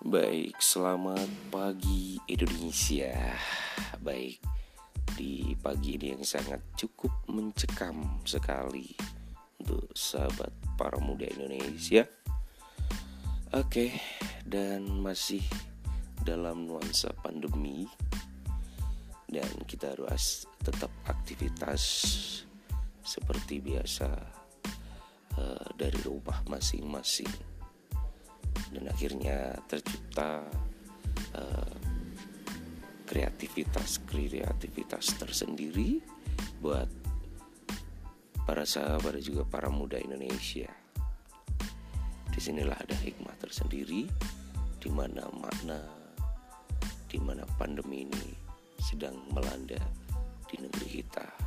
Baik, selamat pagi Indonesia. Baik, di pagi ini yang sangat cukup mencekam sekali untuk sahabat para muda Indonesia. Oke, dan masih dalam nuansa pandemi dan kita harus tetap aktivitas seperti biasa uh, dari rumah masing-masing dan akhirnya tercipta uh, kreativitas kreativitas tersendiri buat para sahabat dan juga para muda Indonesia. Di sinilah ada hikmah tersendiri di mana makna di mana pandemi ini sedang melanda di negeri kita.